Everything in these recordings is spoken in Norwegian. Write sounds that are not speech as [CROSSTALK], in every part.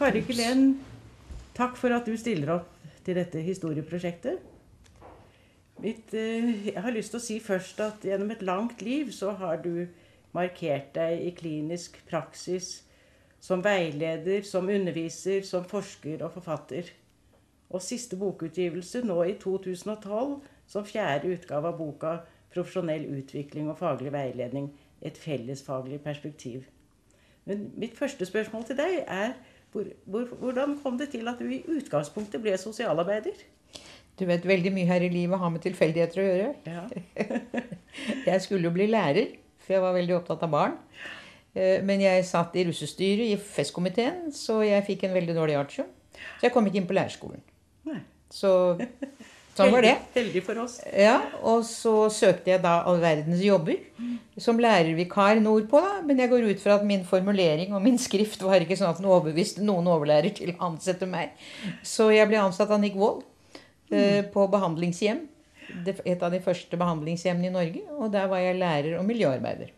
Kari Kelen, takk for at du stiller opp til dette historieprosjektet. Mitt, eh, jeg har lyst til å si først at gjennom et langt liv så har du markert deg i klinisk praksis som veileder, som underviser, som forsker og forfatter. Og siste bokutgivelse nå i 2012 som fjerde utgave av boka 'Profesjonell utvikling og faglig veiledning et fellesfaglig perspektiv'. Men mitt første spørsmål til deg er hvor, hvor, hvordan kom det til at du i utgangspunktet ble sosialarbeider? Du vet, veldig mye her i livet har med tilfeldigheter å gjøre. Ja. [LAUGHS] jeg skulle jo bli lærer, for jeg var veldig opptatt av barn. Eh, men jeg satt i russestyret i festkomiteen, så jeg fikk en veldig dårlig artium. Så jeg kom ikke inn på lærerskolen. Nei. Så [LAUGHS] sånn var det. Heldig for oss. Ja, Og så søkte jeg da all verdens jobber som lærervikar nordpå. da, Men jeg går ut fra at min formulering og min skrift var ikke sånn at den overbeviste noen overlærer til å ansette meg. Så jeg ble ansatt av Nick Wold mm. på behandlingshjem. Et av de første behandlingshjemmene i Norge. Og der var jeg lærer og miljøarbeider.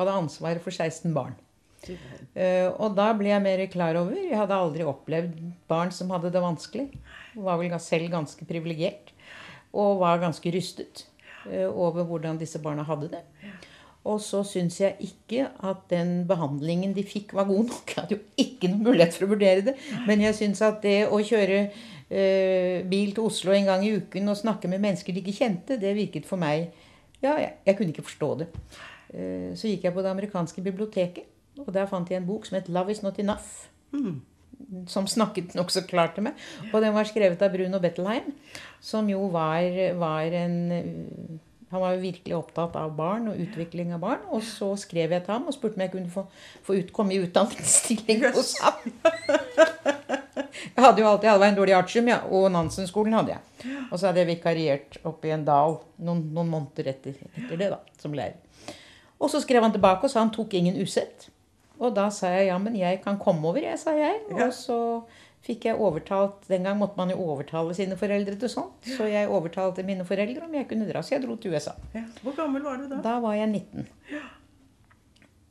Hadde ansvaret for 16 barn. Uh, og da ble jeg mer klar over Jeg hadde aldri opplevd barn som hadde det vanskelig. Var vel selv ganske privilegert. Og var ganske rystet eh, over hvordan disse barna hadde det. Og så syns jeg ikke at den behandlingen de fikk, var god nok. Jeg hadde jo ikke noen mulighet for å vurdere det. Men jeg syns at det å kjøre eh, bil til Oslo en gang i uken og snakke med mennesker de ikke kjente, det virket for meg Ja, jeg, jeg kunne ikke forstå det. Eh, så gikk jeg på det amerikanske biblioteket, og der fant jeg en bok som het 'Love Is Not Enough'. Som snakket nokså klart til meg. Og den var skrevet av Bruno Bettelheim, som jo var, var en han var jo virkelig opptatt av barn og utvikling av barn. Og så skrev jeg til ham og spurte om jeg kunne få, få ut, komme i utdanningsstilling hos ham. [LAUGHS] Jeg hadde jo alltid hadde en dårlig artium, ja, og Nansen-skolen hadde jeg. Og så hadde jeg vikariert oppe i en dal noen, noen måneder etter, etter, det, da, som lærer. Og så skrev han tilbake og sa han tok ingen usett. Og da sa jeg ja, men jeg kan komme over, jeg, sa jeg. Og så fikk jeg overtalt Den gang måtte man jo overtale sine foreldre til sånt. Så jeg overtalte mine foreldre om jeg kunne dra. Så jeg dro til USA. Ja. Hvor gammel var du da? Da var jeg 19.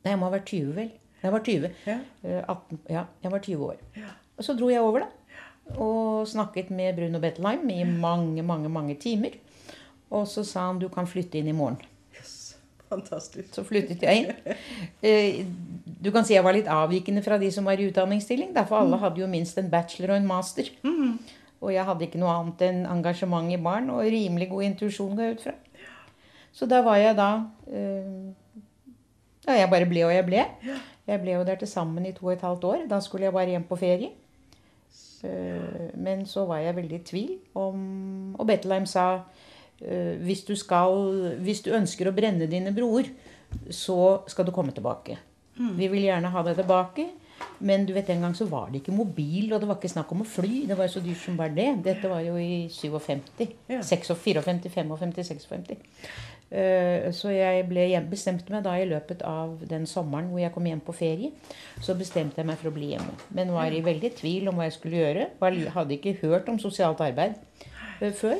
Nei, jeg må ha vært 20, vel. Jeg var 20. Ja. Eh, 18, ja, jeg var 20 år. Ja. Og så dro jeg over, da. Og snakket med Bruno Bettelheim i mange, mange, mange timer. Og så sa han du kan flytte inn i morgen. Fantastisk. Så flyttet jeg inn. Eh, Du kan si jeg var litt avvikende fra de som var i utdanningsstilling. Derfor alle hadde jo minst en bachelor og en master. Og jeg hadde ikke noe annet enn engasjement i barn og rimelig god intuisjon, går jeg ut fra. Så da var jeg da eh, Ja, jeg bare ble og jeg ble. Jeg ble jo der til sammen i to og et halvt år. Da skulle jeg bare hjem på ferie. Eh, Men så var jeg veldig i tvil om Og Bettelheim sa hvis du, skal, hvis du ønsker å brenne dine broer, så skal du komme tilbake. Vi vil gjerne ha deg tilbake. Men du vet, den gang så var det ikke mobil, og det var ikke snakk om å fly. Det var jo så dyrt som bare det. Dette var jo i 57. Ja. 56, 54, 55, 56. Eh, Så jeg ble hjem, bestemte meg da i løpet av den sommeren hvor jeg kom hjem på ferie, så bestemte jeg meg for å bli hjemme. Men var i veldig tvil om hva jeg skulle gjøre. Hadde ikke hørt om sosialt arbeid eh, før.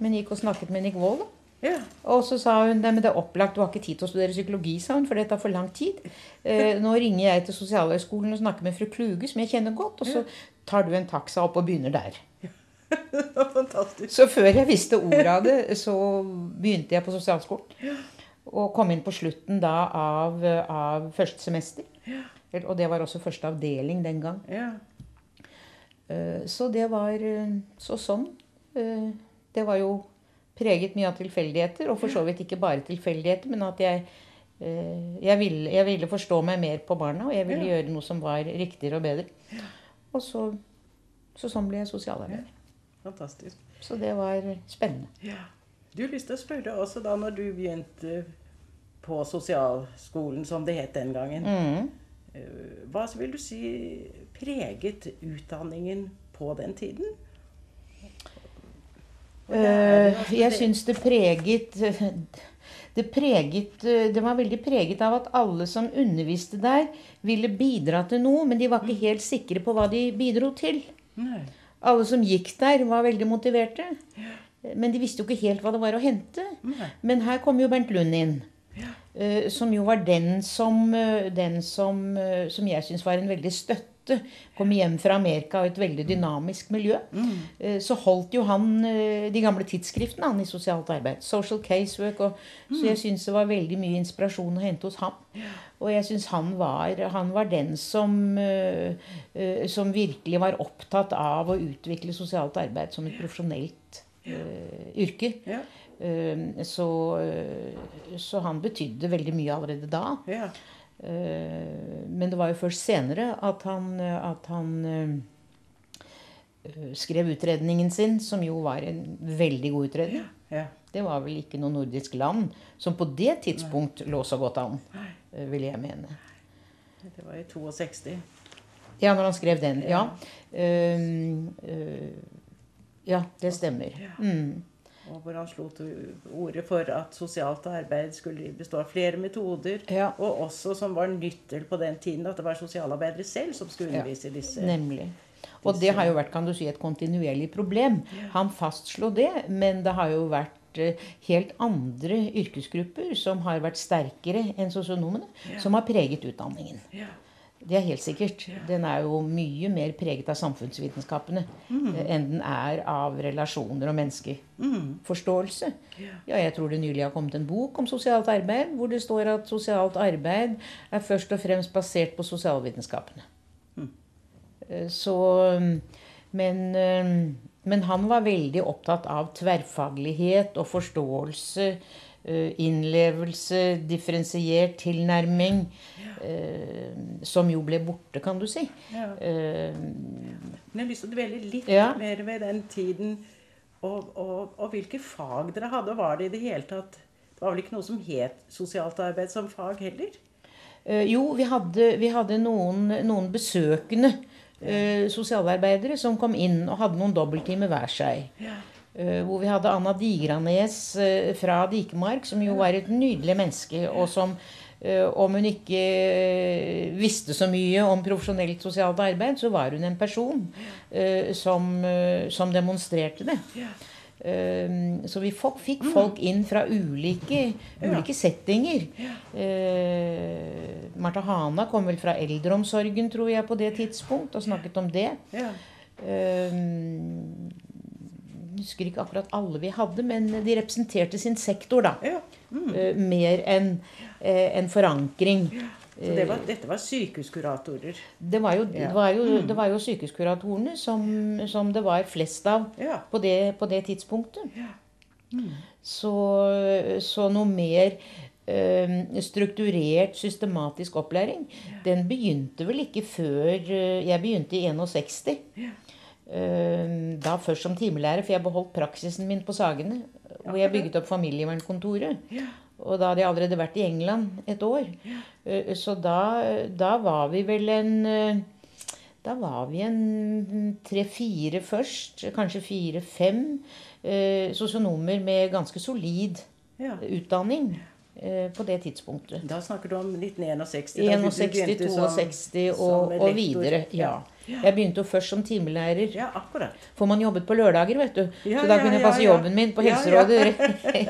Men gikk og snakket med Nick Wold. Ja. Og så sa hun men det er opplagt, du har ikke tid til å studere psykologi, sa hun, for det tar for lang tid. Eh, nå ringer jeg til Sosialhøgskolen og snakker med fru Kluge, som jeg kjenner godt, og så tar du en taxa opp og begynner der. [LAUGHS] Fantastisk. Så før jeg visste ordet av det, så begynte jeg på sosialskolen. Og kom inn på slutten da av, av første semester. Og det var også første avdeling den gang. Ja. Eh, Så det var eh, så sånn. Det var jo preget mye av tilfeldigheter, og for så vidt ikke bare tilfeldigheter, men at jeg eh, jeg ville, jeg ville forstå meg mer på barna, og jeg ville Ja. gjøre noe som var riktigere og bedre. Og så, så sånn ble jeg sosialarbeider. Fantastisk. Så det var spennende. Ja. Du har lyst til å spørre også da når du begynte på sosialskolen, som det het den gangen. Mm. eh, Hva vil du si preget utdanningen på den tiden? Og det er Eh, jo at Jeg det- syns det preget [LAUGHS] det, preget det var veldig preget av at alle som underviste der, ville bidra til noe, men de var ikke helt sikre på hva de bidro til. Nei. Alle som gikk der, var veldig motiverte. Men de visste jo ikke helt hva det var å hente. Nei. Men her kom jo Bernt Lund inn. Ja. eh, Som jo var den som, eh, den som, eh, som jeg syns var en veldig støtte kom hjem fra Amerika og et veldig dynamisk miljø, mm. så holdt jo han eh, de gamle tidsskriftene han i sosialt arbeid. Social Casework. Og, Så jeg syns det var veldig mye inspirasjon å hente hos ham. Og jeg syns han, var- han var den som, eh, eh, som virkelig var opptatt av å utvikle sosialt arbeid som et profesjonelt uh, yrke. Ja. Eh, så, eh, så han betydde veldig mye allerede da. Ja. Eh, Men det var jo først senere at han, at han eh, skrev utredningen sin, som jo var en veldig god utredning. ja. Det var vel ikke noe nordisk land som på det tidspunkt lå så godt an, eh, vil jeg mene. Det var i 62. Ja, når han skrev den. Ja. Ja, det stemmer. Mm. Og hvor han slo til ordet for at sosialt arbeid skulle bestå av flere metoder. Ja. Og også, som var nyttel på den tiden, at det var sosialarbeidere selv som skulle Ja. undervise ja, disse. Nemlig. Og det har jo vært kan du si, et kontinuerlig problem. Han fastslo det, men det har jo vært eh, helt andre yrkesgrupper som har vært sterkere enn sosionomene, som har preget utdanningen. Ja. Det er helt sikkert. Den er jo mye mer preget av samfunnsvitenskapene mm. enn den er av relasjoner og menneskeforståelse. Ja, jeg tror det nylig har kommet en bok om sosialt arbeid, hvor det står at sosialt arbeid er først og fremst basert på sosialvitenskapene. Mm. Så men, eh, men han var veldig opptatt av tverrfaglighet og forståelse. Eh, Innlevelse, differensiert tilnærming. eh, Som jo ble borte, kan du si. Ja. Eh, Men jeg har lyst til å dvele litt Ja. mer ved den tiden og, og, og hvilke fag dere hadde. Og var det i det hele tatt Det var vel ikke noe som het sosialt arbeid som fag heller? Jo, vi hadde, vi hadde noen, noen besøkende sosialarbeidere som kom inn og hadde noen dobbelttimer hver seg. Ja. Eh, hvor vi hadde Anna Digranes eh, fra Dikemark, som jo var et nydelig menneske, og som eh, om hun ikke visste så mye om profesjonelt sosialt arbeid, så var hun en person som, som demonstrerte det. Så vi fikk folk inn fra ulike, ulike settinger. Marta Hana kom vel fra eldreomsorgen, tror jeg, på det tidspunkt, og snakket om det. Ja. Eh, husker ikke akkurat alle vi hadde, men de representerte sin sektor, da. ja. Mm. Uh, mer enn uh, en forankring. Så det var, dette var sykehuskuratorer. Det var jo, Ja. det var jo, det var jo sykehuskuratorene som, som det var flest av Ja. på det, på det tidspunktet. Ja. Så, så noe mer eh, strukturert, systematisk opplæring, den begynte vel ikke før eh, jeg begynte i 61. Ja. Eh, da først som timelærer, for jeg beholdt praksisen min på Sagene. Hvor jeg bygget opp familievernkontoret. Og da hadde jeg allerede vært i England et år. Eh, Så da, da var vi vel en eh, Da var vi en tre-fire først. Kanskje fire-fem eh, sosionomer med ganske solid utdanning på det tidspunktet. Da snakker du om 1961. da du 61, begynte som- 62 som og, og videre. Ja. Jeg begynte jo først som timelærer. Ja, akkurat. For man jobbet på lørdager, vet du. Ja, så da kunne jeg passe jobben min på Helserådet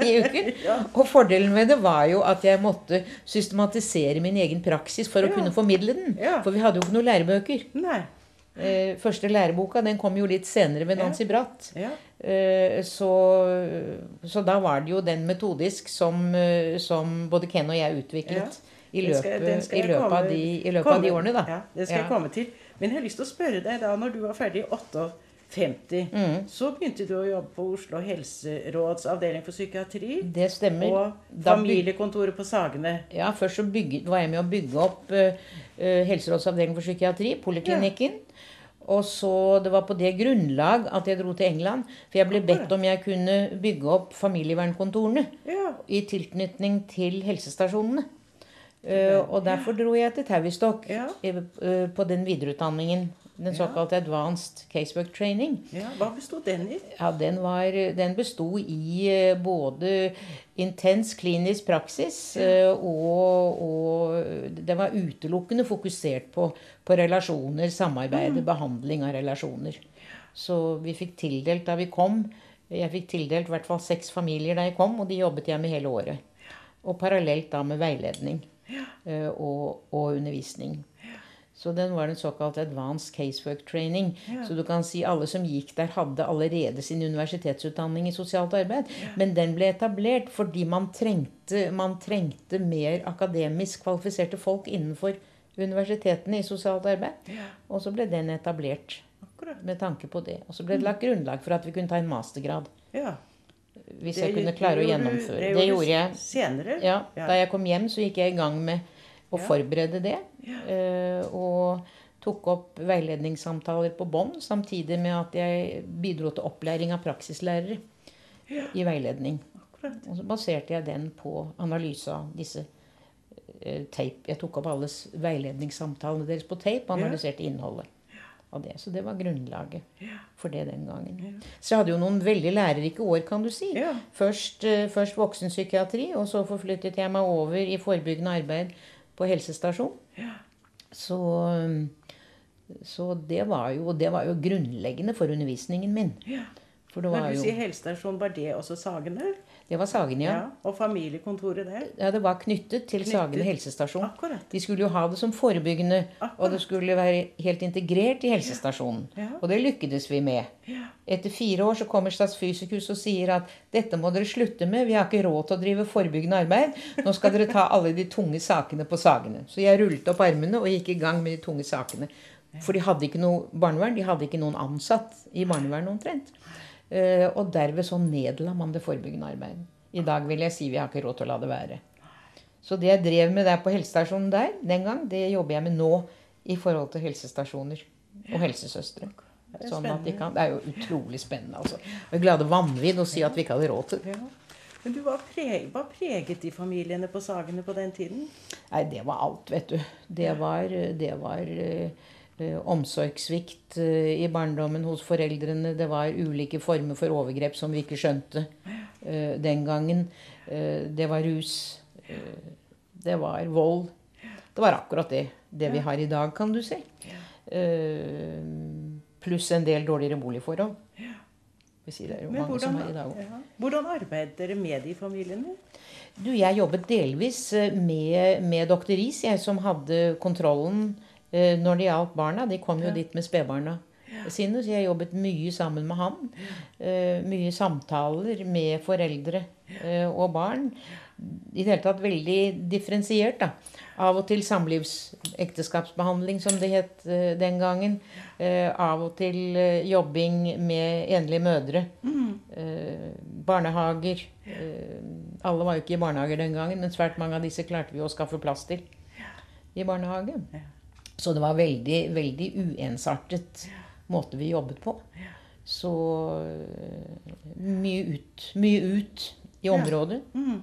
i [LAUGHS] uken. Og fordelen med det var jo at jeg måtte systematisere min egen praksis for å kunne formidle den. For vi hadde jo ikke noen lærebøker. Nei. Eh, første læreboka den kom jo litt senere ved Ja. Nancy Bratt. Ja. Eh, så, så da var det jo den metodisk som, eh, som både Ken og jeg utviklet i Den skal- løpet, den skal i løpet, komme, av, de, i løpet av de årene, da. Ja, det skal jeg komme til. Men jeg har lyst til å spørre deg da, når du var ferdig i 58, Mm. så begynte du å jobbe på Oslo helseråds avdeling for psykiatri. Det stemmer. Og familiekontoret på Sagene. Ja, Først så bygget, var jeg med å bygge opp uh, Helserådsavdelingen for psykiatri, poliklinikken. Og så Det var på det grunnlag at jeg dro til England. For jeg ble bedt om jeg kunne bygge opp familievernkontorene Ja. i tilknytning til helsestasjonene. Uh, og derfor dro jeg til Tavistock Ja. eh, på den videreutdanningen. Den såkalte Advanced Casework Training. ja. Hva bestod den i? Ja, den, var, den besto i eh, både intens klinisk praksis ja. og, og Den var utelukkende fokusert på, på relasjoner, samarbeid, behandling av relasjoner. Så vi fikk tildelt da vi kom Jeg fikk tildelt i hvert fall seks familier da jeg kom, og de jobbet jeg med hele året. Og parallelt da med veiledning eh, og, og undervisning. Så den var en såkalt advanced casework training. Ja. Så du kan si alle som gikk der, hadde allerede sin universitetsutdanning i sosialt arbeid. Men den ble etablert fordi man trengte, man trengte mer akademisk kvalifiserte folk innenfor universitetene i sosialt arbeid. Ja, Og så ble den etablert akkurat. med tanke på det. Og så ble det lagt grunnlag for at vi kunne ta en mastergrad. Ja. Hvis Det jeg kunne klare å gjennomføre. det Det gjorde gjorde jeg. Senere? Ja, Ja. Da jeg kom hjem, så gikk jeg i gang med Ja. forberede det. Eh, Og tok opp veiledningssamtaler på bånd, samtidig med at jeg bidro til opplæring av praksislærere i veiledning. Og så baserte jeg den på analyse av disse eh, tape. Jeg tok opp alle veiledningssamtalene deres på tape og analyserte innholdet av det. Så det var grunnlaget for det den gangen. Så jeg hadde jo noen veldig lærerike år, kan du si. Først, eh, først voksenpsykiatri, og så forflyttet jeg meg over i forebyggende arbeid på helsestasjon. Ja. Så, um, så det, var jo, det var jo grunnleggende for undervisningen min. ja. For det Når du jo sier helsestasjon, var det også Sagene? Det var Sagene, ja. Og familiekontoret der? ja. Det var knyttet til Knyttet. Sagene helsestasjon. Akkurat. De skulle jo ha det som forebyggende, og det skulle være helt integrert i helsestasjonen. Ja. Og det lykkedes vi med. Ja. Etter fire år så kommer Statsfysikus og sier at dette må dere slutte med, vi har ikke råd til å drive forebyggende arbeid. Nå skal dere ta alle de tunge sakene på Sagene. Så jeg rullet opp armene og gikk i gang med de tunge sakene. For de hadde ikke noe barnevern, de hadde ikke noen ansatt i barnevernet omtrent. Eh, Og derved så nedla man det forebyggende arbeidet. I dag vil jeg si vi har ikke råd til å la det være. Så det jeg drev med der på helsestasjonen der den gang, det jobber jeg med nå i forhold til helsestasjoner og helsesøstre. Det er Sånn at de kan, det er jo utrolig spennende. altså. Vi er glade vanvidd å si at vi ikke hadde råd til det. Men du var, preg, var preget de familiene på Sagene på den tiden? Nei, det var alt, vet du. Det var, det var eh, eh, omsorgssvikt eh, i barndommen hos foreldrene. Det var ulike former for overgrep som vi ikke skjønte eh, den gangen. Eh, det var rus. eh, det var vold. Det var akkurat det, det vi har i dag, kan du si. Eh, pluss en del dårligere boligforhold. Si det er jo Men mange som hvordan, har i dag også. ja. hvordan arbeidet dere med de familiene? Du, jeg jobbet delvis eh, med, med doktor Riis, jeg som hadde kontrollen eh, når det gjaldt barna. De kom jo dit med spedbarna sine, så jeg jobbet mye sammen med han. Eh, mye samtaler med foreldre eh, og barn. I det hele tatt veldig differensiert, da. Av og til samlivsekteskapsbehandling, som det het eh, den gangen. Eh, av og til eh, jobbing med enlige mødre. Eh, barnehager. Eh, alle var jo ikke i barnehager den gangen, men svært mange av disse klarte vi å skaffe plass til i barnehage. Ja. Så det var veldig, veldig uensartet måte vi jobbet på. Så eh, mye ut, mye ut i området. Mm.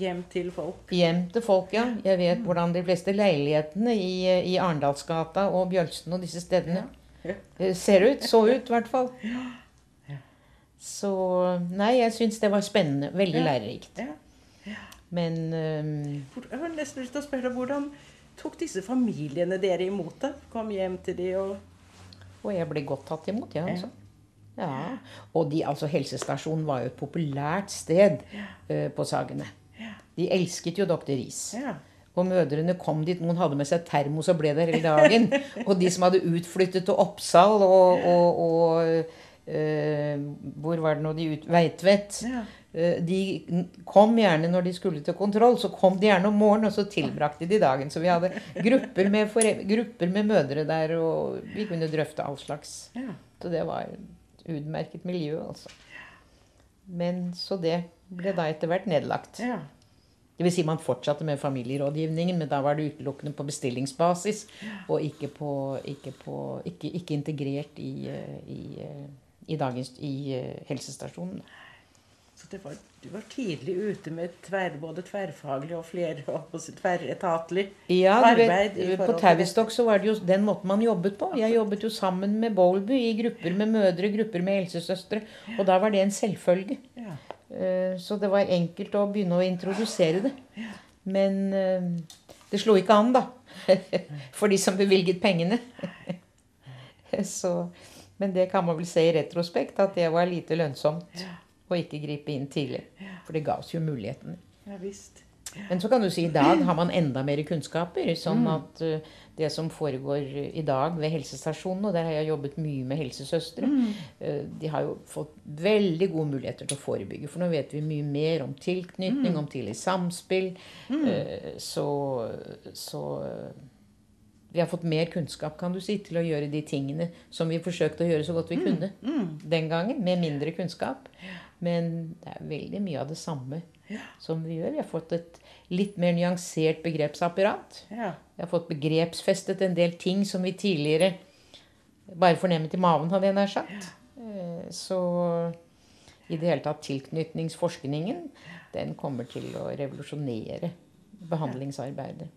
Hjem til folk? Hjem til folk, ja. Jeg vet hvordan de fleste leilighetene i, i Arendalsgata og Bjølsen og disse stedene Ja. Ja. [LAUGHS] ser ut. Så ut, i hvert fall. Så Nei, jeg syns det var spennende. Veldig Ja. lærerikt. Ja. Men um, Jeg har nesten lyst til å spørre Hvordan tok disse familiene dere imot deg? Kom hjem til de og Og jeg ble godt tatt imot, ja. Altså. Ja. Og de, altså, helsestasjonen var jo et populært sted uh, på Sagene. De elsket jo doktor Riis. Ja. Og mødrene kom dit. Noen hadde med seg termos og ble der hele dagen. [LAUGHS] og de som hadde utflyttet til Oppsal og, og, og eh, Hvor var det nå de ut... Veitvet. Ja. Eh, De kom gjerne når de skulle til kontroll, så kom de gjerne om morgenen, og så tilbrakte de dagen. Så vi hadde grupper med, grupper med mødre der, og vi kunne drøfte all slags. Ja. Så det var et utmerket miljø, altså. Men så det ble da etter hvert nedlagt. ja. Det vil si man fortsatte med familierådgivningen, men da var det utelukkende på bestillingsbasis, og ikke, på, ikke, på, ikke, ikke integrert i, eh, i, eh, i, dagens, i helsestasjonen. Var, du var tidlig ute med tver, både tverrfaglig og flere og tverretatlig Ja, arbeid vet, på Tavistock så var det jo den måten man jobbet på. Jeg jobbet jo sammen med Bowlby i grupper med mødre, grupper med helsesøstre, og da var det en selvfølge. Ja. Eh, Så det var enkelt å begynne å introdusere det. Men eh, det slo ikke an, da. [LAUGHS] For de som bevilget pengene. [LAUGHS] Så, men det kan man vel se i retrospekt, at det var lite lønnsomt å ikke gripe inn tidlig. For det ga oss jo mulighetene. ja visst. Men så kan du si i dag har man enda mer kunnskaper. Sånn at uh, det som foregår i dag ved helsestasjonene, og der har jeg jobbet mye med helsesøstre, uh, de har jo fått veldig gode muligheter til å forebygge. For nå vet vi mye mer om tilknytning, om tidlig samspill. Uh, så, så vi har fått mer kunnskap kan du si, til å gjøre de tingene som vi forsøkte å gjøre så godt vi kunne den gangen, med mindre kunnskap. Men det er veldig mye av det samme som vi gjør. Vi har fått et litt mer nyansert begrepsapparat. Ja. Vi har fått begrepsfestet en del ting som vi tidligere bare fornemmet i maven, hadde jeg nær sagt. Eh, Så i det hele tatt tilknytningsforskningen, den kommer til å revolusjonere behandlingsarbeidet.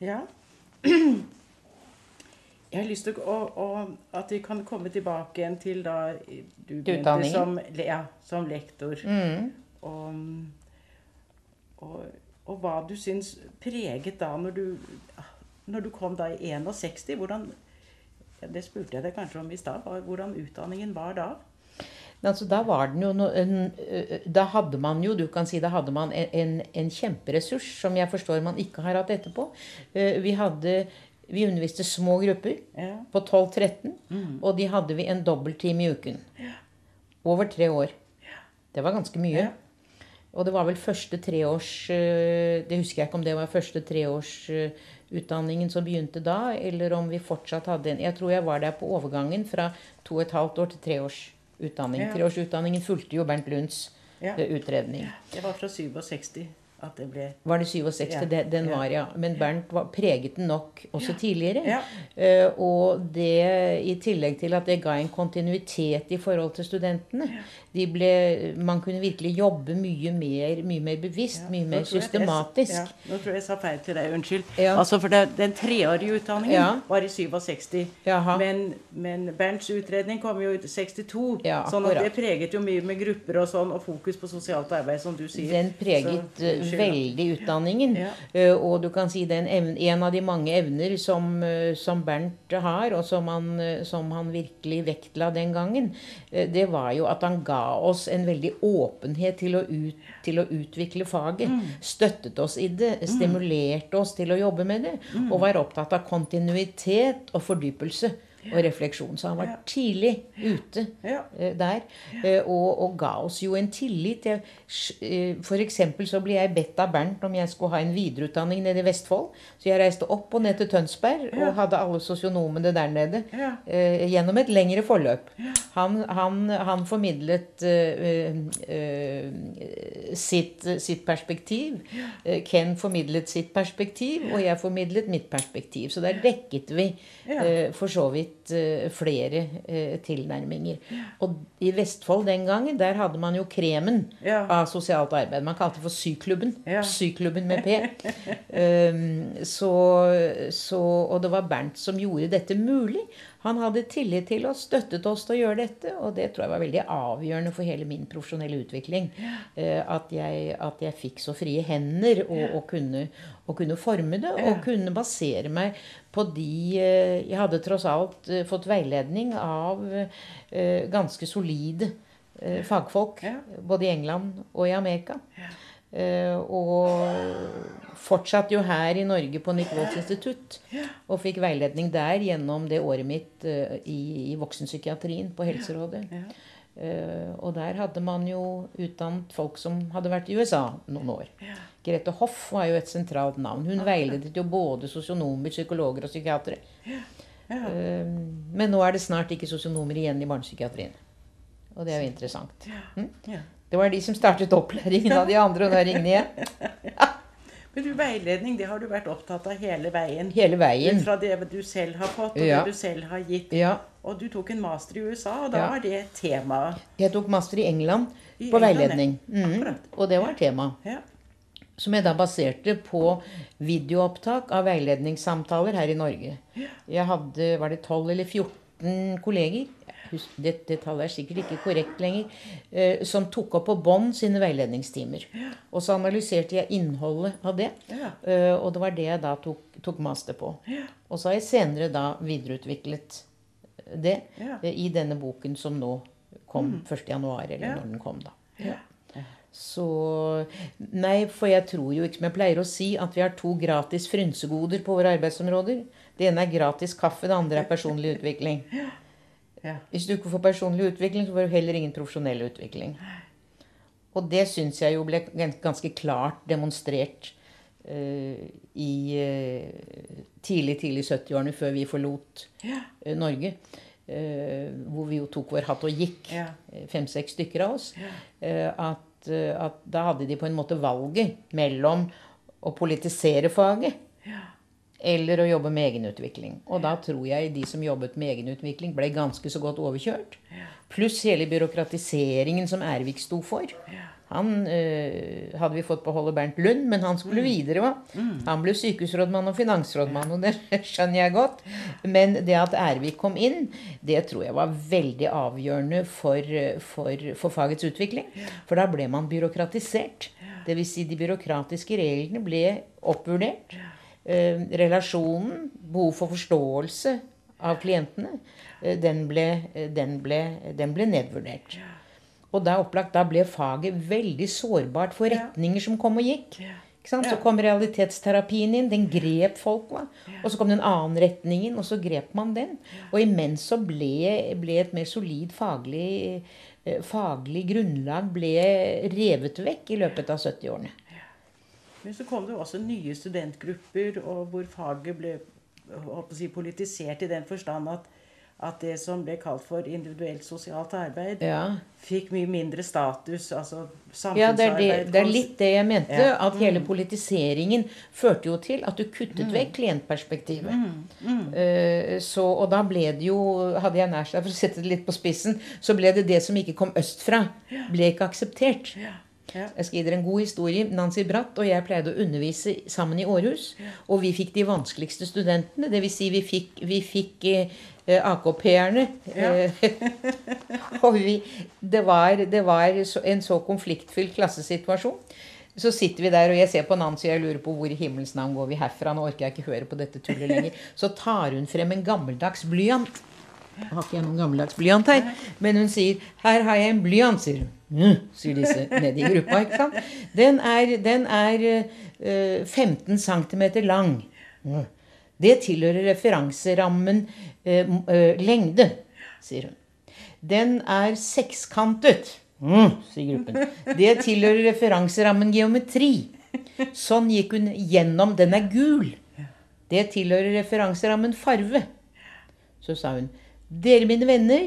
Ja. [CLEARS THROAT] [CLEARS THROAT] Jeg har lyst til å, å, at vi kan komme tilbake igjen til da du begynte som, ja, som lektor. Mm. Og, og, og hva du syns preget da når du, når du kom da i 61. Hvordan, ja, det spurte jeg deg kanskje om i stad. Hvordan utdanningen var da? Altså, da var den jo no, en, Da hadde man jo, du kan si, da hadde man en, en, en kjemperessurs som jeg forstår man ikke har hatt etterpå. Eh, Vi hadde Vi underviste små grupper Ja. på 12-13, og de hadde vi en dobbelttime i uken. Over tre år. Det var ganske mye. Ja. Og det var vel første treårs eh, Det husker jeg ikke om det var første treårsutdanningen som begynte da, eller om vi fortsatt hadde en Jeg tror jeg var der på overgangen fra to og et halvt år til treårsutdanning. Ja. Treårsutdanningen fulgte jo Bernt Lunds Ja. eh, utredning. Det var fra 67 at det ble Var det 67? Ja. Det, den Ja. var, ja. Men Bernt var, preget den nok også tidligere. Eh, og det i tillegg til at det ga en kontinuitet i forhold til studentene. De ble, man kunne virkelig jobbe mye mer, mye mer bevisst, mye mer systematisk. jeg jeg- nå tror jeg jeg sa feil til deg. Unnskyld. Altså for det, Den treårige utdanningen var i 67. Men, men Bernts utredning kom jo i 62. Ja, sånn at det preget jo mye med grupper og sånn, og fokus på sosialt arbeid, som du sier. Den preget Så, eh. Veldig utdanningen. Ja. Eh, og du kan si det er en av de mange evner som, eh, som Bernt har, og som han, eh, som han virkelig vektla den gangen, det var jo at han ga oss en veldig åpenhet til å, ut, til å utvikle faget. Mm. Støttet oss i det, stimulerte oss til å jobbe med det, Mm. og var opptatt av kontinuitet og fordypelse. Og refleksjon. Så han var tidlig ute eh, der. eh, Og, og ga oss jo en tillit. F.eks. eh, eksempel så ble jeg bedt av Bernt om jeg skulle ha en videreutdanning nede i Vestfold. Så jeg reiste opp og ned til Tønsberg og hadde alle sosionomene der nede. Gjennom et lengre forløp. Han, han, han formidlet sitt, sitt perspektiv. Ken formidlet sitt perspektiv, og jeg formidlet mitt perspektiv. Så der dekket vi for så vidt eh, flere eh, tilnærminger. Og i Vestfold den gangen, der hadde man jo kremen Ja. av sosialt arbeid. Man kalte det for Syklubben. Ja. Syklubben med P. um, [LAUGHS] så, så, og det var Bernt som gjorde dette mulig. Han hadde tillit til oss, støttet oss til å gjøre dette, og det tror jeg var veldig avgjørende for hele min profesjonelle utvikling. eh, at, jeg, at jeg fikk så frie hender og, og, kunne, og kunne forme det, og kunne basere meg på de eh, Jeg hadde tross alt eh, fått veiledning av ganske solide fagfolk, både i England og i Amerika. Eh, og fortsatte jo her i Norge på Nick Waltz institutt. Og fikk veiledning der gjennom det året mitt eh, i, i voksenpsykiatrien på Helserådet. Eh, og der hadde man jo utdannet folk som hadde vært i USA noen år. Grete Hoff var jo et sentralt navn. Hun veiledet jo både sosionomer, psykologer og psykiatere. Men nå er det snart ikke sosionomer igjen i barnepsykiatrien. Og det er jo interessant. Mm? Det var de som startet opplæringen av de andre, og da ringte jeg. Men du, veiledning, det har du vært opptatt av hele veien. Hele veien. fra det du selv har fått, og Ja. det du selv har gitt. Ja. Og du tok en master i USA, og da Ja. var det tema. Jeg tok master i England I på England, veiledning. Mm. Og det var tema. Ja. Som jeg da baserte på videoopptak av veiledningssamtaler her i Norge. Jeg hadde, var det 12 eller 14 kolleger, hus- det, det tallet er sikkert ikke korrekt lenger, eh, som tok opp på bånd sine veiledningstimer. Og så analyserte jeg innholdet av det. Ja. eh, og det var det jeg da tok, tok master på. Og så har jeg senere da videreutviklet det eh, i denne boken som nå kom 1. januar, eller når den kom, da. Så Nei, for jeg tror jo ikke som jeg pleier å si, at vi har to gratis frynsegoder på våre arbeidsområder. Det ene er gratis kaffe, det andre er personlig utvikling. Ja. Hvis du ikke får personlig utvikling, så får du heller ingen profesjonell utvikling. Og det syns jeg jo ble ganske klart demonstrert uh, i uh, tidlig, tidlig 70-årene, før vi forlot Ja. uh, Norge. hvor vi jo tok vår hatt og gikk, Ja. fem-seks stykker av oss. at, at da hadde de på en måte valget mellom å politisere faget eller å jobbe med egenutvikling. Og da tror jeg de som jobbet med egenutvikling, ble ganske så godt overkjørt. Pluss hele byråkratiseringen som Ervik sto for. Han øh, hadde vi fått beholde Bernt Lund, men han skulle videre. Va? Han ble sykehusrådmann og finansrådmann, og det [LAUGHS] skjønner jeg godt. Men det at Ervik kom inn, det tror jeg var veldig avgjørende for, for, for fagets utvikling. For da ble man byråkratisert. Dvs. Si de byråkratiske reglene ble oppvurdert. Eh, relasjonen, behov for forståelse av klientene, eh, den ble, eh, den ble, den ble nedvurdert. Og da, opplagt, da ble faget veldig sårbart for retninger som kom og gikk. Så kom realitetsterapien inn. Den grep folk. Va? Og så kom den annen retningen, og så grep man den. Og imens så ble, ble et mer solid faglig, faglig grunnlag ble revet vekk i løpet av 70-årene. Men så kom det også nye studentgrupper, og hvor faget ble si, politisert i den forstand at, at det som ble kalt for individuelt sosialt arbeid, Ja. fikk mye mindre status. Altså samfunnsarbeid. Ja, det er, det, det er litt det jeg mente. Ja. At hele politiseringen førte jo til at du kuttet vekk klientperspektivet. Eh, så, og da ble det jo, hadde jeg nær seg for å sette det litt på spissen, så ble det det som ikke kom østfra, ble ikke akseptert. Ja. Jeg dere en god historie. Nancy Bratt og jeg pleide å undervise sammen i Århus. Og vi fikk de vanskeligste studentene. Dvs. Si vi fikk, vi fikk eh, eh, AKP-erne. [LAUGHS] Ja. og vi, det var, det var en så konfliktfylt klassesituasjon. Så sitter vi der, og jeg ser på Nancy og jeg lurer på hvor i himmels navn går vi herfra. Nå orker jeg ikke høre på dette tullet lenger. Så tar hun frem en gammeldags blyant. Jeg har ikke jeg noen gammeldags blyant her. Men hun sier 'Her har jeg en blyant', sier hun. «Mm», sier disse nedi gruppa. ikke sant? Den er, den er eh, 15 cm lang. «Mm». Det tilhører referanserammen eh, eh, lengde, sier hun. Den er sekskantet. «Mm», sier gruppen. Det tilhører referanserammen geometri. Sånn gikk hun gjennom. Den er gul. Det tilhører referanserammen farve. Så sa hun Dere mine venner,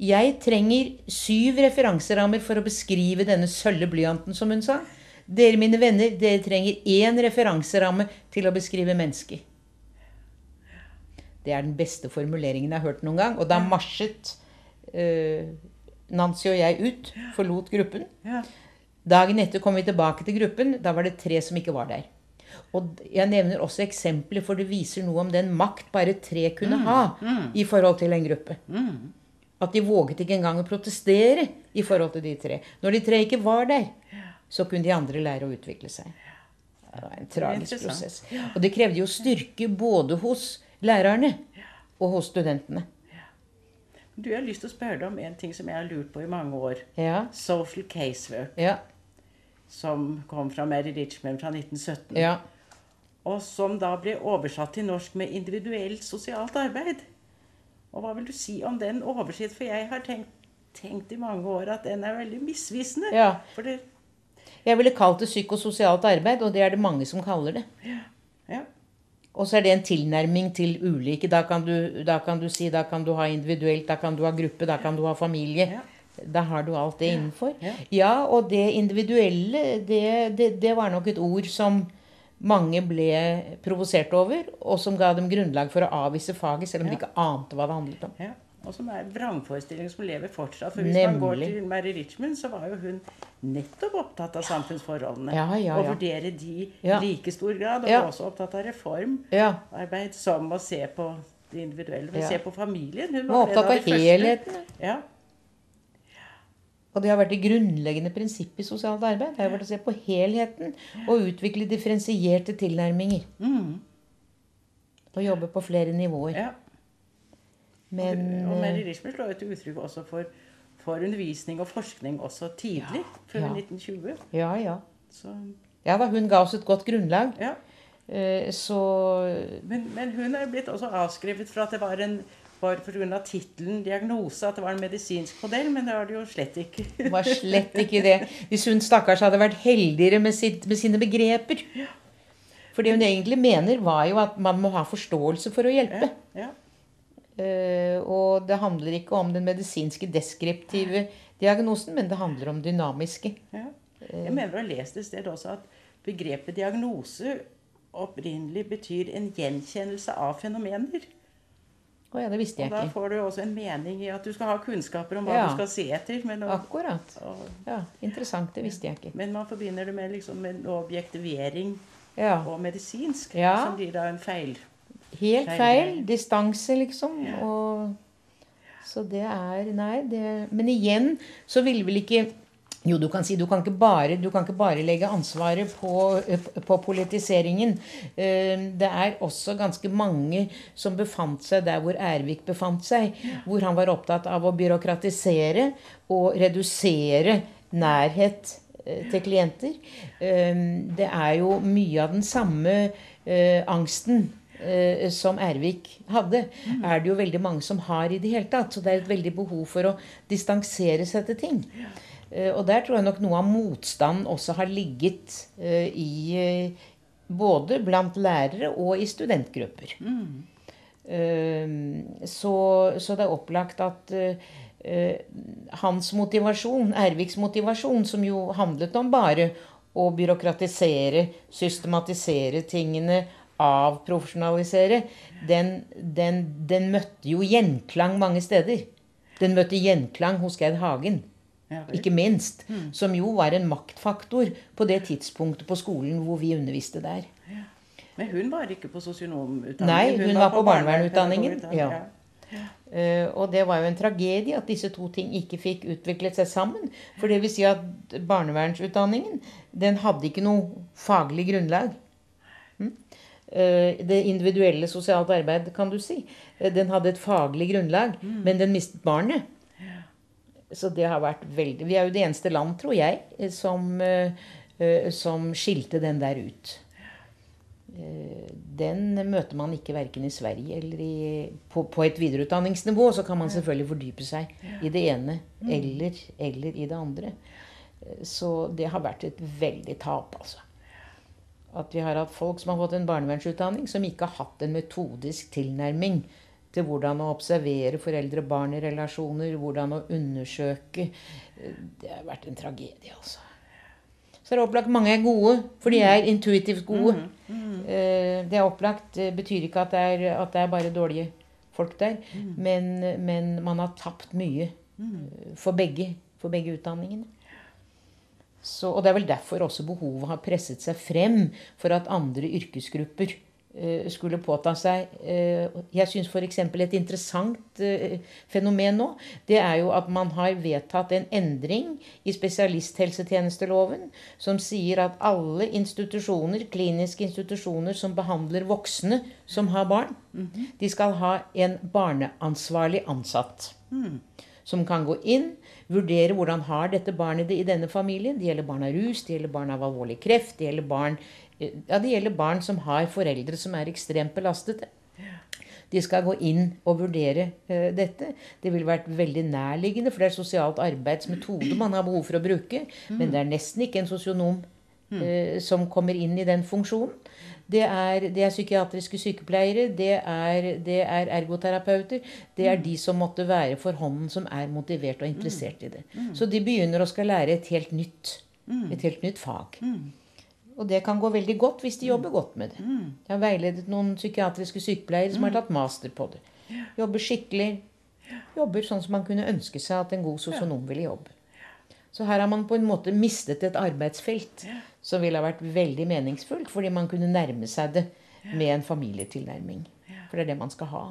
jeg trenger syv referanserammer for å beskrive denne sølve blyanten, som hun sa. Dere mine venner, dere trenger én referanseramme til å beskrive mennesker. Det er den beste formuleringen jeg har hørt noen gang. Og da marsjet uh, Nancy og jeg ut, forlot gruppen. Dagen etter kom vi tilbake til gruppen. Da var det tre som ikke var der. Og jeg nevner også eksempler, for det viser noe om den makt bare tre kunne ha i forhold til en gruppe. At de våget ikke engang å protestere i forhold til de tre. Når de tre ikke var der, så kunne de andre lære å utvikle seg. Det var en tragisk prosess. Og det krevde jo styrke både hos lærerne og hos studentene. Du, Jeg har lyst til å spørre deg om en ting som jeg har lurt på i mange år. Ja, Social casework, ja, som kom fra Mary Richmond fra 1917. ja. Og som da ble oversatt til norsk med individuelt sosialt arbeid. Og hva vil du si om den oversikt? For jeg har tenkt, tenkt i mange år at den er veldig misvisende. Ja. Det, Jeg ville kalt det psykososialt arbeid, og det er det mange som kaller det. ja. Og så er det en tilnærming til ulike. Da kan du, da kan du si da kan du ha individuelt, da kan du ha gruppe, da kan du ha familie. Ja. Da har du alt det innenfor. Ja. Ja, og det individuelle, det, det, det var nok et ord som mange ble provosert over, og som ga dem grunnlag for å avvise faget, selv om de ikke ante hva det handlet om. ja. Og som er vrangforestillinger som lever fortsatt. For hvis man går til Mary Richmond, så var jo hun nettopp opptatt av samfunnsforholdene. Ja, ja, ja. Og vurdere de i Ja. like stor grad. Og Ja. var også opptatt av reformarbeid som å se på det individuelle. Men Ja. se på familien. Hun Var var opptatt av av helheten. Ja. Og det har vært det grunnleggende prinsippet i sosialt arbeid. Det har vært å se på helheten og utvikle differensierte tilnærminger. Mm. Og jobbe på flere nivåer. ja. Men og Mary eh, slår jo til uttrykk også for for, undervisning og forskning også tidlig, før Ja. 1920. Ja, ja. Så, Ja da, hun ga oss et godt grunnlag. ja. Eh, Så Men, men hun er blitt også avskrevet for at det var en var pga. tittelen 'diagnose' at det var en medisinsk modell, men det var det jo slett ikke. det var slett ikke det. Hvis hun stakkars hadde vært heldigere med, sitt, med sine begreper. For det hun egentlig mener, var jo at man må ha forståelse for å hjelpe. Ja, ja. Uh, og det handler ikke om den medisinske deskriptive diagnosen, men det handler om dynamiske. Ja. Jeg mener å ha lest et sted også at begrepet diagnose opprinnelig betyr en gjenkjennelse av fenomener. Å ja, det visste Og da får du også en mening i at du skal ha kunnskaper om hva Ja. du skal se etter. Men, og, Akkurat. og, Ja, Interessant. Det visste jeg ikke. men man forbinder det med liksom en objektivering Ja, og medisinsk, Ja. som blir da en feil. Helt Feil feil. Distanse, liksom. Og, så det er Nei, det Men igjen så vil vel ikke jo, du kan si du kan ikke bare, kan ikke bare legge ansvaret på, på politiseringen. Eh, Det er også ganske mange som befant seg der hvor Ervik befant seg. Hvor han var opptatt av å byråkratisere og redusere nærhet eh, til klienter. Eh, Det er jo mye av den samme angsten som Ervik hadde, er det jo veldig mange som har i det hele tatt. Så det er et veldig behov for å distansere seg til ting. Eh, Og der tror jeg nok noe av motstanden også har ligget eh, i eh, Både blant lærere og i studentgrupper. Mm. Så, så det er opplagt at hans motivasjon, Erviks motivasjon, som jo handlet om bare å byråkratisere, systematisere tingene, avprofesjonalisere, den, den, den møtte jo gjenklang mange steder. Den møtte gjenklang hos Geir Hagen. Ja. Ikke minst. Som jo var en maktfaktor på det tidspunktet på skolen hvor vi underviste der. Men hun var ikke på sosionomutdanningen. Nei, hun var på barnevernutdanningen, ja. Uh, og det var jo en tragedie at disse to ting ikke fikk utviklet seg sammen. For det vil si at barnevernsutdanningen, den hadde ikke noe faglig grunnlag. Mm. Eh, det individuelle sosialt arbeid, kan du si. eh, Den hadde et faglig grunnlag, men den mistet barnet. Så det har vært veldig Vi er jo det eneste land, tror jeg, eh, som, eh, eh, som skilte den der ut. Den møter man ikke verken i Sverige eller i, på, på et videreutdanningsnivå. Så kan man selvfølgelig fordype seg i det ene eller, eller i det andre. Så det har vært et veldig tap, altså. At vi har hatt folk som har fått en barnevernsutdanning, som ikke har hatt en metodisk tilnærming til hvordan å observere foreldre-barn i relasjoner, hvordan å undersøke. Eh, Det har vært en tragedie, altså. Så det er opplagt mange er gode, for de er intuitivt gode. Eh, Det er opplagt. Det betyr ikke at det er, at det er bare dårlige folk der. Men, men man har tapt mye eh, for begge, for begge utdanningene. Så, og det er vel derfor også behovet har presset seg frem for at andre yrkesgrupper eh, skulle påta seg eh, Jeg syns f.eks. et interessant eh, fenomen nå, det er jo at man har vedtatt en endring i spesialisthelsetjenesteloven som sier at alle institusjoner, kliniske institusjoner som behandler voksne som har barn, de skal ha en barneansvarlig ansatt som kan gå inn, vurdere hvordan har dette barnet det i denne familien. Det gjelder barn av rus, det gjelder barn av alvorlig kreft, det gjelder barn, eh, ja, det gjelder barn som har foreldre som er ekstremt belastede. De skal gå inn og vurdere uh, dette. Det ville vært veldig nærliggende, for det er sosialt arbeidsmetode man har behov for å bruke. Men det er nesten ikke en sosionom uh, som kommer inn i den funksjonen. Det er, det er psykiatriske sykepleiere, det er, det er ergoterapeuter. Det er de som måtte være for hånden, som er motivert og interessert i det. Så de begynner å skal lære et helt nytt, et helt nytt fag. Og det kan gå veldig godt hvis de jobber godt med det. Jeg har veiledet noen psykiatriske sykepleiere som har tatt master på det. Jobber skikkelig. Jobber sånn som man kunne ønske seg at en god sosionom ville jobbe. Så her har man på en måte mistet et arbeidsfelt som ville ha vært veldig meningsfullt, fordi man kunne nærme seg det med en familietilnærming. For det er det man skal ha.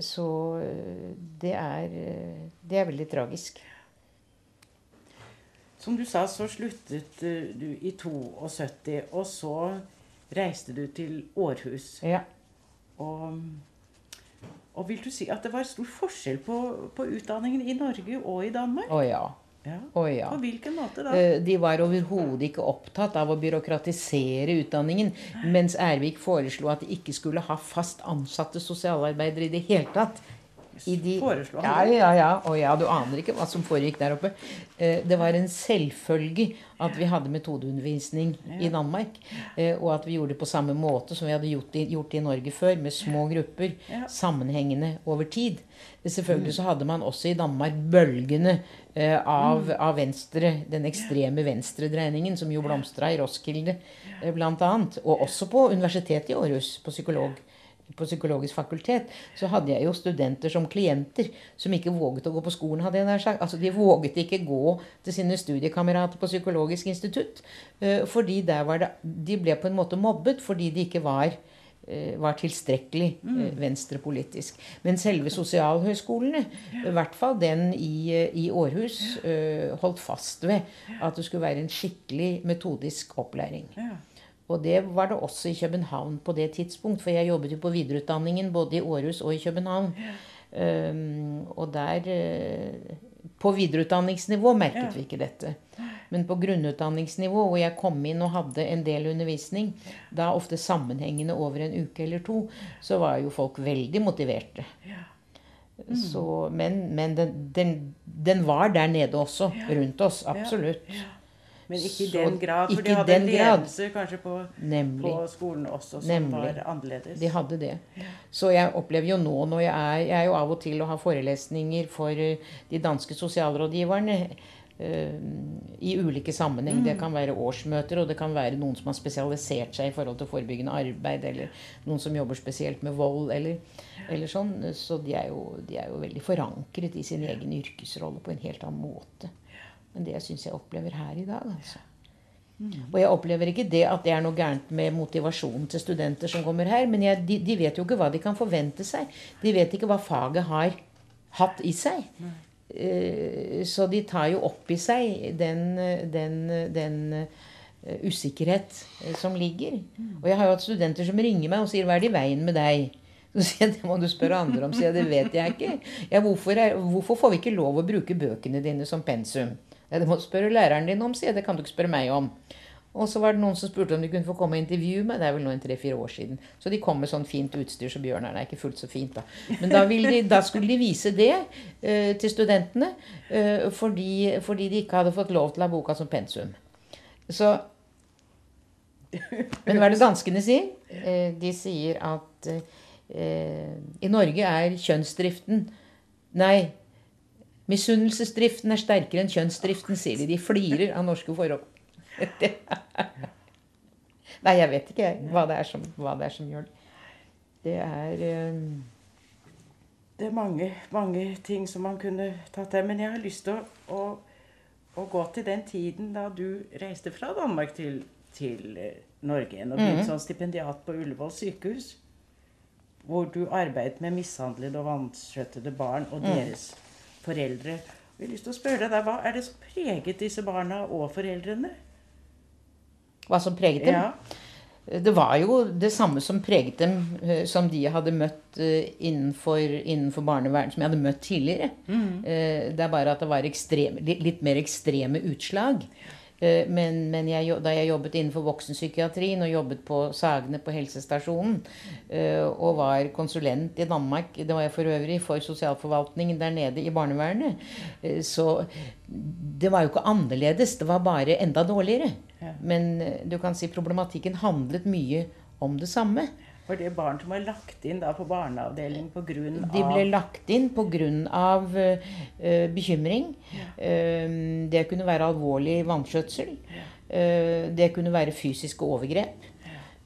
Så øh, det er, øh, det er veldig tragisk. Som du sa, så sluttet eh, du i 72, og så reiste du til Århus. Ja. Og, Og vil du si at det var stor forskjell på, på utdanningen i Norge og i Danmark? Å ja. Ja. Å ja. På hvilken måte da? Eh, De var overhodet ikke opptatt av å byråkratisere utdanningen, mens Ervik foreslo at de ikke skulle ha fast ansatte sosialarbeidere i det hele tatt. De, Foreslo ja, han det? ja, ja. Og ja, du aner ikke hva som foregikk der oppe. Eh, Det var en selvfølge at vi hadde metodeundervisning i Danmark. eh, Og at vi gjorde det på samme måte som vi hadde gjort det, gjort det i Norge før, med små grupper. Ja. Sammenhengende over tid. Selvfølgelig så hadde man også i Danmark bølgene eh, av, av venstre, den ekstreme venstredreiningen, som jo blomstra i Roskilde bl.a. Og også på Universitetet i Århus, på psykolog på Psykologisk fakultet, så hadde jeg jo studenter som klienter som ikke våget å gå på skolen. hadde jeg nær sagt. Altså, De våget ikke gå til sine studiekamerater på Psykologisk institutt. eh, fordi der var det, De ble på en måte mobbet fordi de ikke var eh, var tilstrekkelig eh, venstrepolitisk. Men selve sosialhøyskolene, i hvert fall den i, i Århus, holdt fast ved at det skulle være en skikkelig metodisk opplæring. Og det var det også i København på det tidspunkt, for jeg jobbet jo på videreutdanningen både i Århus og i København. Um, og der eh, På videreutdanningsnivå merket vi ikke dette. Men på grunnutdanningsnivå, hvor jeg kom inn og hadde en del undervisning, da ofte sammenhengende over en uke eller to, så var jo folk veldig motiverte. Ja. Så, men men den, den, den var der nede også, rundt oss. Absolutt. Men ikke i den grad, for de hadde en ledelse kanskje på, på skolen også som Nemlig. var annerledes. De hadde det. Så jeg opplever jo nå når jeg er Jeg er jo av og til og har forelesninger for eh, de danske sosialrådgiverne eh, i ulike sammenheng. Det kan være årsmøter, og det kan være noen som har spesialisert seg i forhold til forebyggende arbeid, eller noen som jobber spesielt med vold, eller, eller sånn. Så de er, jo, de er jo veldig forankret i sin egen yrkesrolle på en helt annen måte enn det jeg syns jeg opplever her i dag. altså. Og jeg opplever ikke det at det er noe gærent med motivasjonen til studenter som kommer her, men jeg, de, de vet jo ikke hva de kan forvente seg. De vet ikke hva faget har hatt i seg. Eh, Så de tar jo opp i seg den, den, den eh, usikkerhet eh, som ligger. Og jeg har jo hatt studenter som ringer meg og sier 'Hva er det i veien med deg?' Så sier jeg, Det må du spørre andre om. sier jeg, Det vet jeg ikke. Ja, hvorfor, er, hvorfor får vi ikke lov å bruke bøkene dine som pensum? Ja, Det må du spørre læreren din om, sier jeg. Det kan du ikke spørre meg om. Og så var det noen som spurte om de kunne få komme og intervjue meg. Det er vel nå en tre-fire år siden. Så de kom med sånn fint utstyr, så Bjørnar er ikke fullt så fint, da. Men da, de, da skulle de vise det uh, til studentene uh, fordi, fordi de ikke hadde fått lov til å ha boka som pensum. Så Men hva er det danskene sier? Uh, de sier at i Norge er kjønnsdriften Nei, misunnelsesdriften er sterkere enn kjønnsdriften, sier de. De flirer av norske forhold. [LAUGHS] Nei, jeg vet ikke jeg, hva det som, hva det er som gjør det. Det er um... Det er mange, mange ting som man kunne tatt til. Men jeg har lyst til å, å, å gå til den tiden da du reiste fra Danmark til, til eh, Norge igjen og begynte som stipendiat på Ullevål sykehus. Hvor du arbeidet med mishandlede og vanskjøttede barn og deres foreldre. Jeg har lyst til å spørre deg, Hva er det som preget disse barna og foreldrene? hva som preget dem. Ja, Det var jo det samme som preget dem, eh, som de hadde møtt eh, innenfor, innenfor barnevernet, som jeg hadde møtt tidligere. Mm. Det er bare at det var ekstrem, litt, mer ekstreme utslag. Eh, Men, men jeg, da jeg jobbet innenfor voksenpsykiatrien og jobbet på Sagene på helsestasjonen eh, og var konsulent i Danmark, det var jeg for øvrig, for sosialforvaltningen der nede i barnevernet, eh, så det var jo ikke annerledes. Det var bare enda dårligere. Men eh, du kan si problematikken handlet mye om det samme. Var det barn som var lagt inn da på barneavdeling pga. De ble lagt inn pga. Uh, bekymring. Eh, det kunne være alvorlig vanskjøtsel. Eh, det kunne være fysiske overgrep.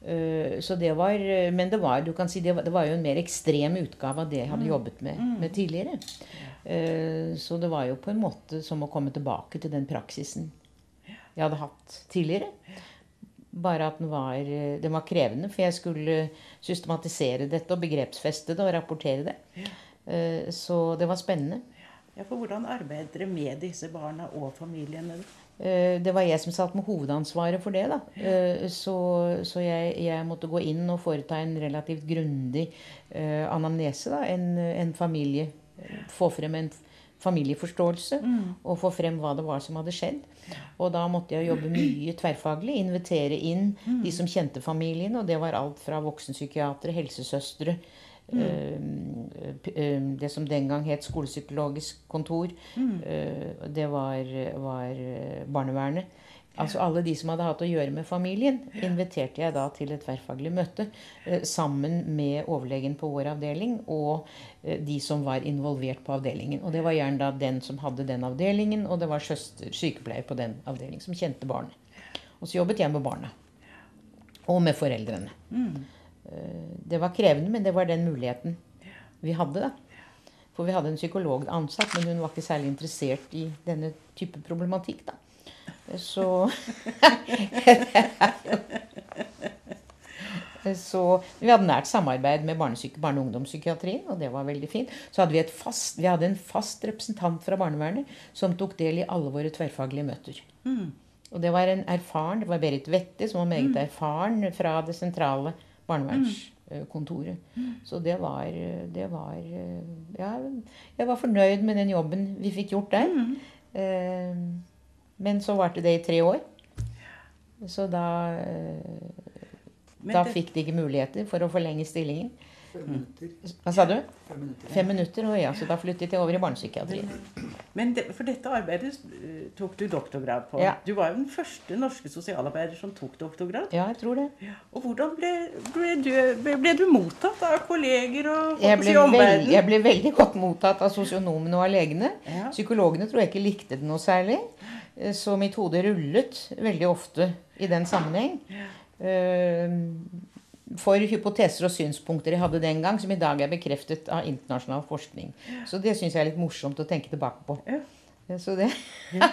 Eh, så det var, men det var, du kan si, det var, det var jo en mer ekstrem utgave av det jeg hadde jobbet med, med tidligere. Eh, så det var jo på en måte som å komme tilbake til den praksisen jeg hadde hatt tidligere. Bare at den var, eh, den var krevende, for jeg skulle systematisere dette og begrepsfeste det og rapportere det. Ja. Så det var spennende. Ja, for Hvordan arbeider dere med disse barna og familiene? Eh, det var jeg som satt med hovedansvaret for det. da. Eh, så, så jeg, jeg, måtte gå inn og foreta en relativt grundig anamnese. da, en, en, familie, Få frem en familieforståelse mm. og få frem hva det var som hadde skjedd. Og da måtte jeg jobbe mye tverrfaglig. Invitere inn mm. de som kjente familien. Og det var alt fra voksenpsykiatere, helsesøstre, Mm. Det som den gang het skolepsykologisk kontor. Mm. Det var, var, barnevernet. Altså alle de som hadde hatt å gjøre med familien, inviterte jeg da til et tverrfaglig møte sammen med overlegen på vår avdeling og de som var involvert på avdelingen. Og det var gjerne da den som hadde den avdelingen, og det var søster, sykepleier på den avdelingen som kjente barnet. Og så jobbet jeg med barna. Og med foreldrene. Eh, det var krevende, men det var den muligheten vi hadde. da. For vi hadde en psykolog ansatt, men hun var ikke særlig interessert i denne type problematikk. da. Så [LAUGHS] Så vi hadde nært samarbeid med barne- og ungdomspsykiatrien, og det var veldig fint. Så hadde vi, fast, vi hadde en fast representant fra barnevernet som tok del i alle våre tverrfaglige møter. Mm. Og det var en erfaren, det var Berit Wette, som var meget mm. erfaren fra det sentrale barnevernskontoret. Mm. Så det var, det var Ja, jeg var fornøyd med den jobben vi fikk gjort der. Mm. Eh, men så varte det i tre år. Så da Da fikk de ikke muligheter for å forlenge stillingen. Fem minutter. Hva sa du? Fem minutter. Fem minutter, og ja, Så da flyttet jeg over i barnepsykiatrien. Men det, for dette arbeidet uh, tok du doktorgrad på. Ja. Du var jo den første norske sosialarbeider som tok doktorgrad. Ja, jeg tror det. Og hvordan ble, ble, du, ble, ble, du, mottatt av kolleger og jeg ble, veld, jeg ble veldig godt mottatt av sosionomene og av legene. Ja. Psykologene tror jeg ikke likte det noe særlig. Eh, så mitt hode rullet veldig ofte i den sammenheng. Uh, for hypoteser og synspunkter jeg hadde den gang, som i dag er bekreftet av internasjonal forskning. Så det syns jeg er litt morsomt å tenke tilbake på. Ja. Så det [LAUGHS] ja.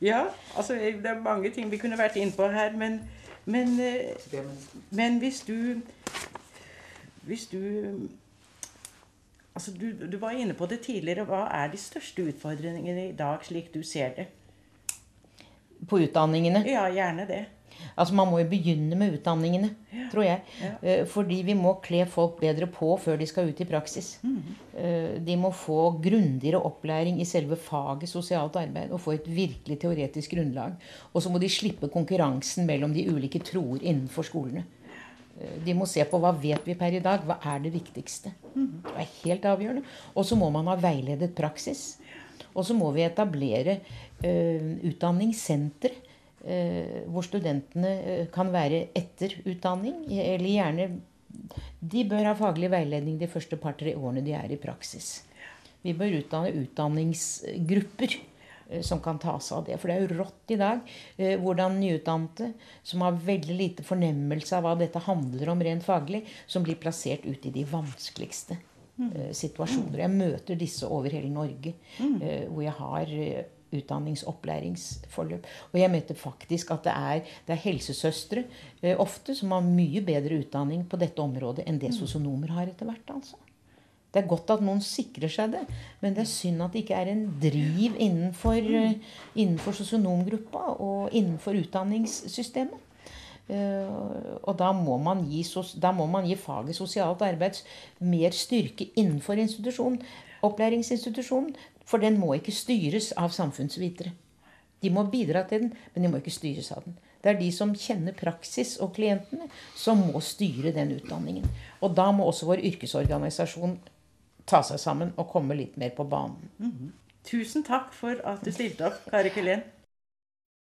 ja. altså det er mange ting vi kunne vært inne på her, men, men, eh, men hvis du Hvis du Altså, du, du var inne på det tidligere. Hva er de største utfordringene i dag, slik du ser det? På utdanningene? Ja, gjerne det. Altså Man må jo begynne med utdanningene, ja. tror jeg. Ja. Eh, fordi vi må kle folk bedre på før de skal ut i praksis. Mm. De må få grundigere opplæring i selve faget sosialt arbeid og få et virkelig teoretisk grunnlag. Og så må de slippe konkurransen mellom de ulike troer innenfor skolene. Eh, de må se på hva vet vi per i dag. Hva er det viktigste? Mm. Det er helt avgjørende. Og så må man ha veiledet praksis. Og så må vi etablere uh, utdanningssentre uh, hvor studentene eh, kan være etter utdanning, eller gjerne De bør ha faglig veiledning de første par-tre årene de er i praksis. Vi bør utdanne utdanningsgrupper eh, som kan ta seg av det. For det er jo rått i dag hvordan nyutdannede som har veldig lite fornemmelse av hva dette handler om rent faglig, som blir plassert ut i de vanskeligste mm. situasjoner. Jeg møter disse over hele Norge, mm. hvor jeg har utdannings-opplæringsforløp. Og jeg møter faktisk at det er, det er helsesøstre eh, ofte som har mye bedre utdanning på dette området enn det mm. sosionomer har etter hvert. altså. Det er godt at noen sikrer seg det, men det er synd at det ikke er en driv innenfor, uh, innenfor sosionomgruppa og innenfor utdanningssystemet. Uh, og da må, gi, da må, man gi, faget sosialt arbeid mer styrke innenfor institusjonen, opplæringsinstitusjonen. For den må ikke styres av samfunnsvitere. De må bidra til den, men de må ikke styres av den. Det er de som kjenner praksis og klientene, som må styre den utdanningen. Og da må også vår yrkesorganisasjon ta seg sammen og komme litt mer på banen. Mm -hmm. Tusen takk for at du stilte opp, Kari Kelen.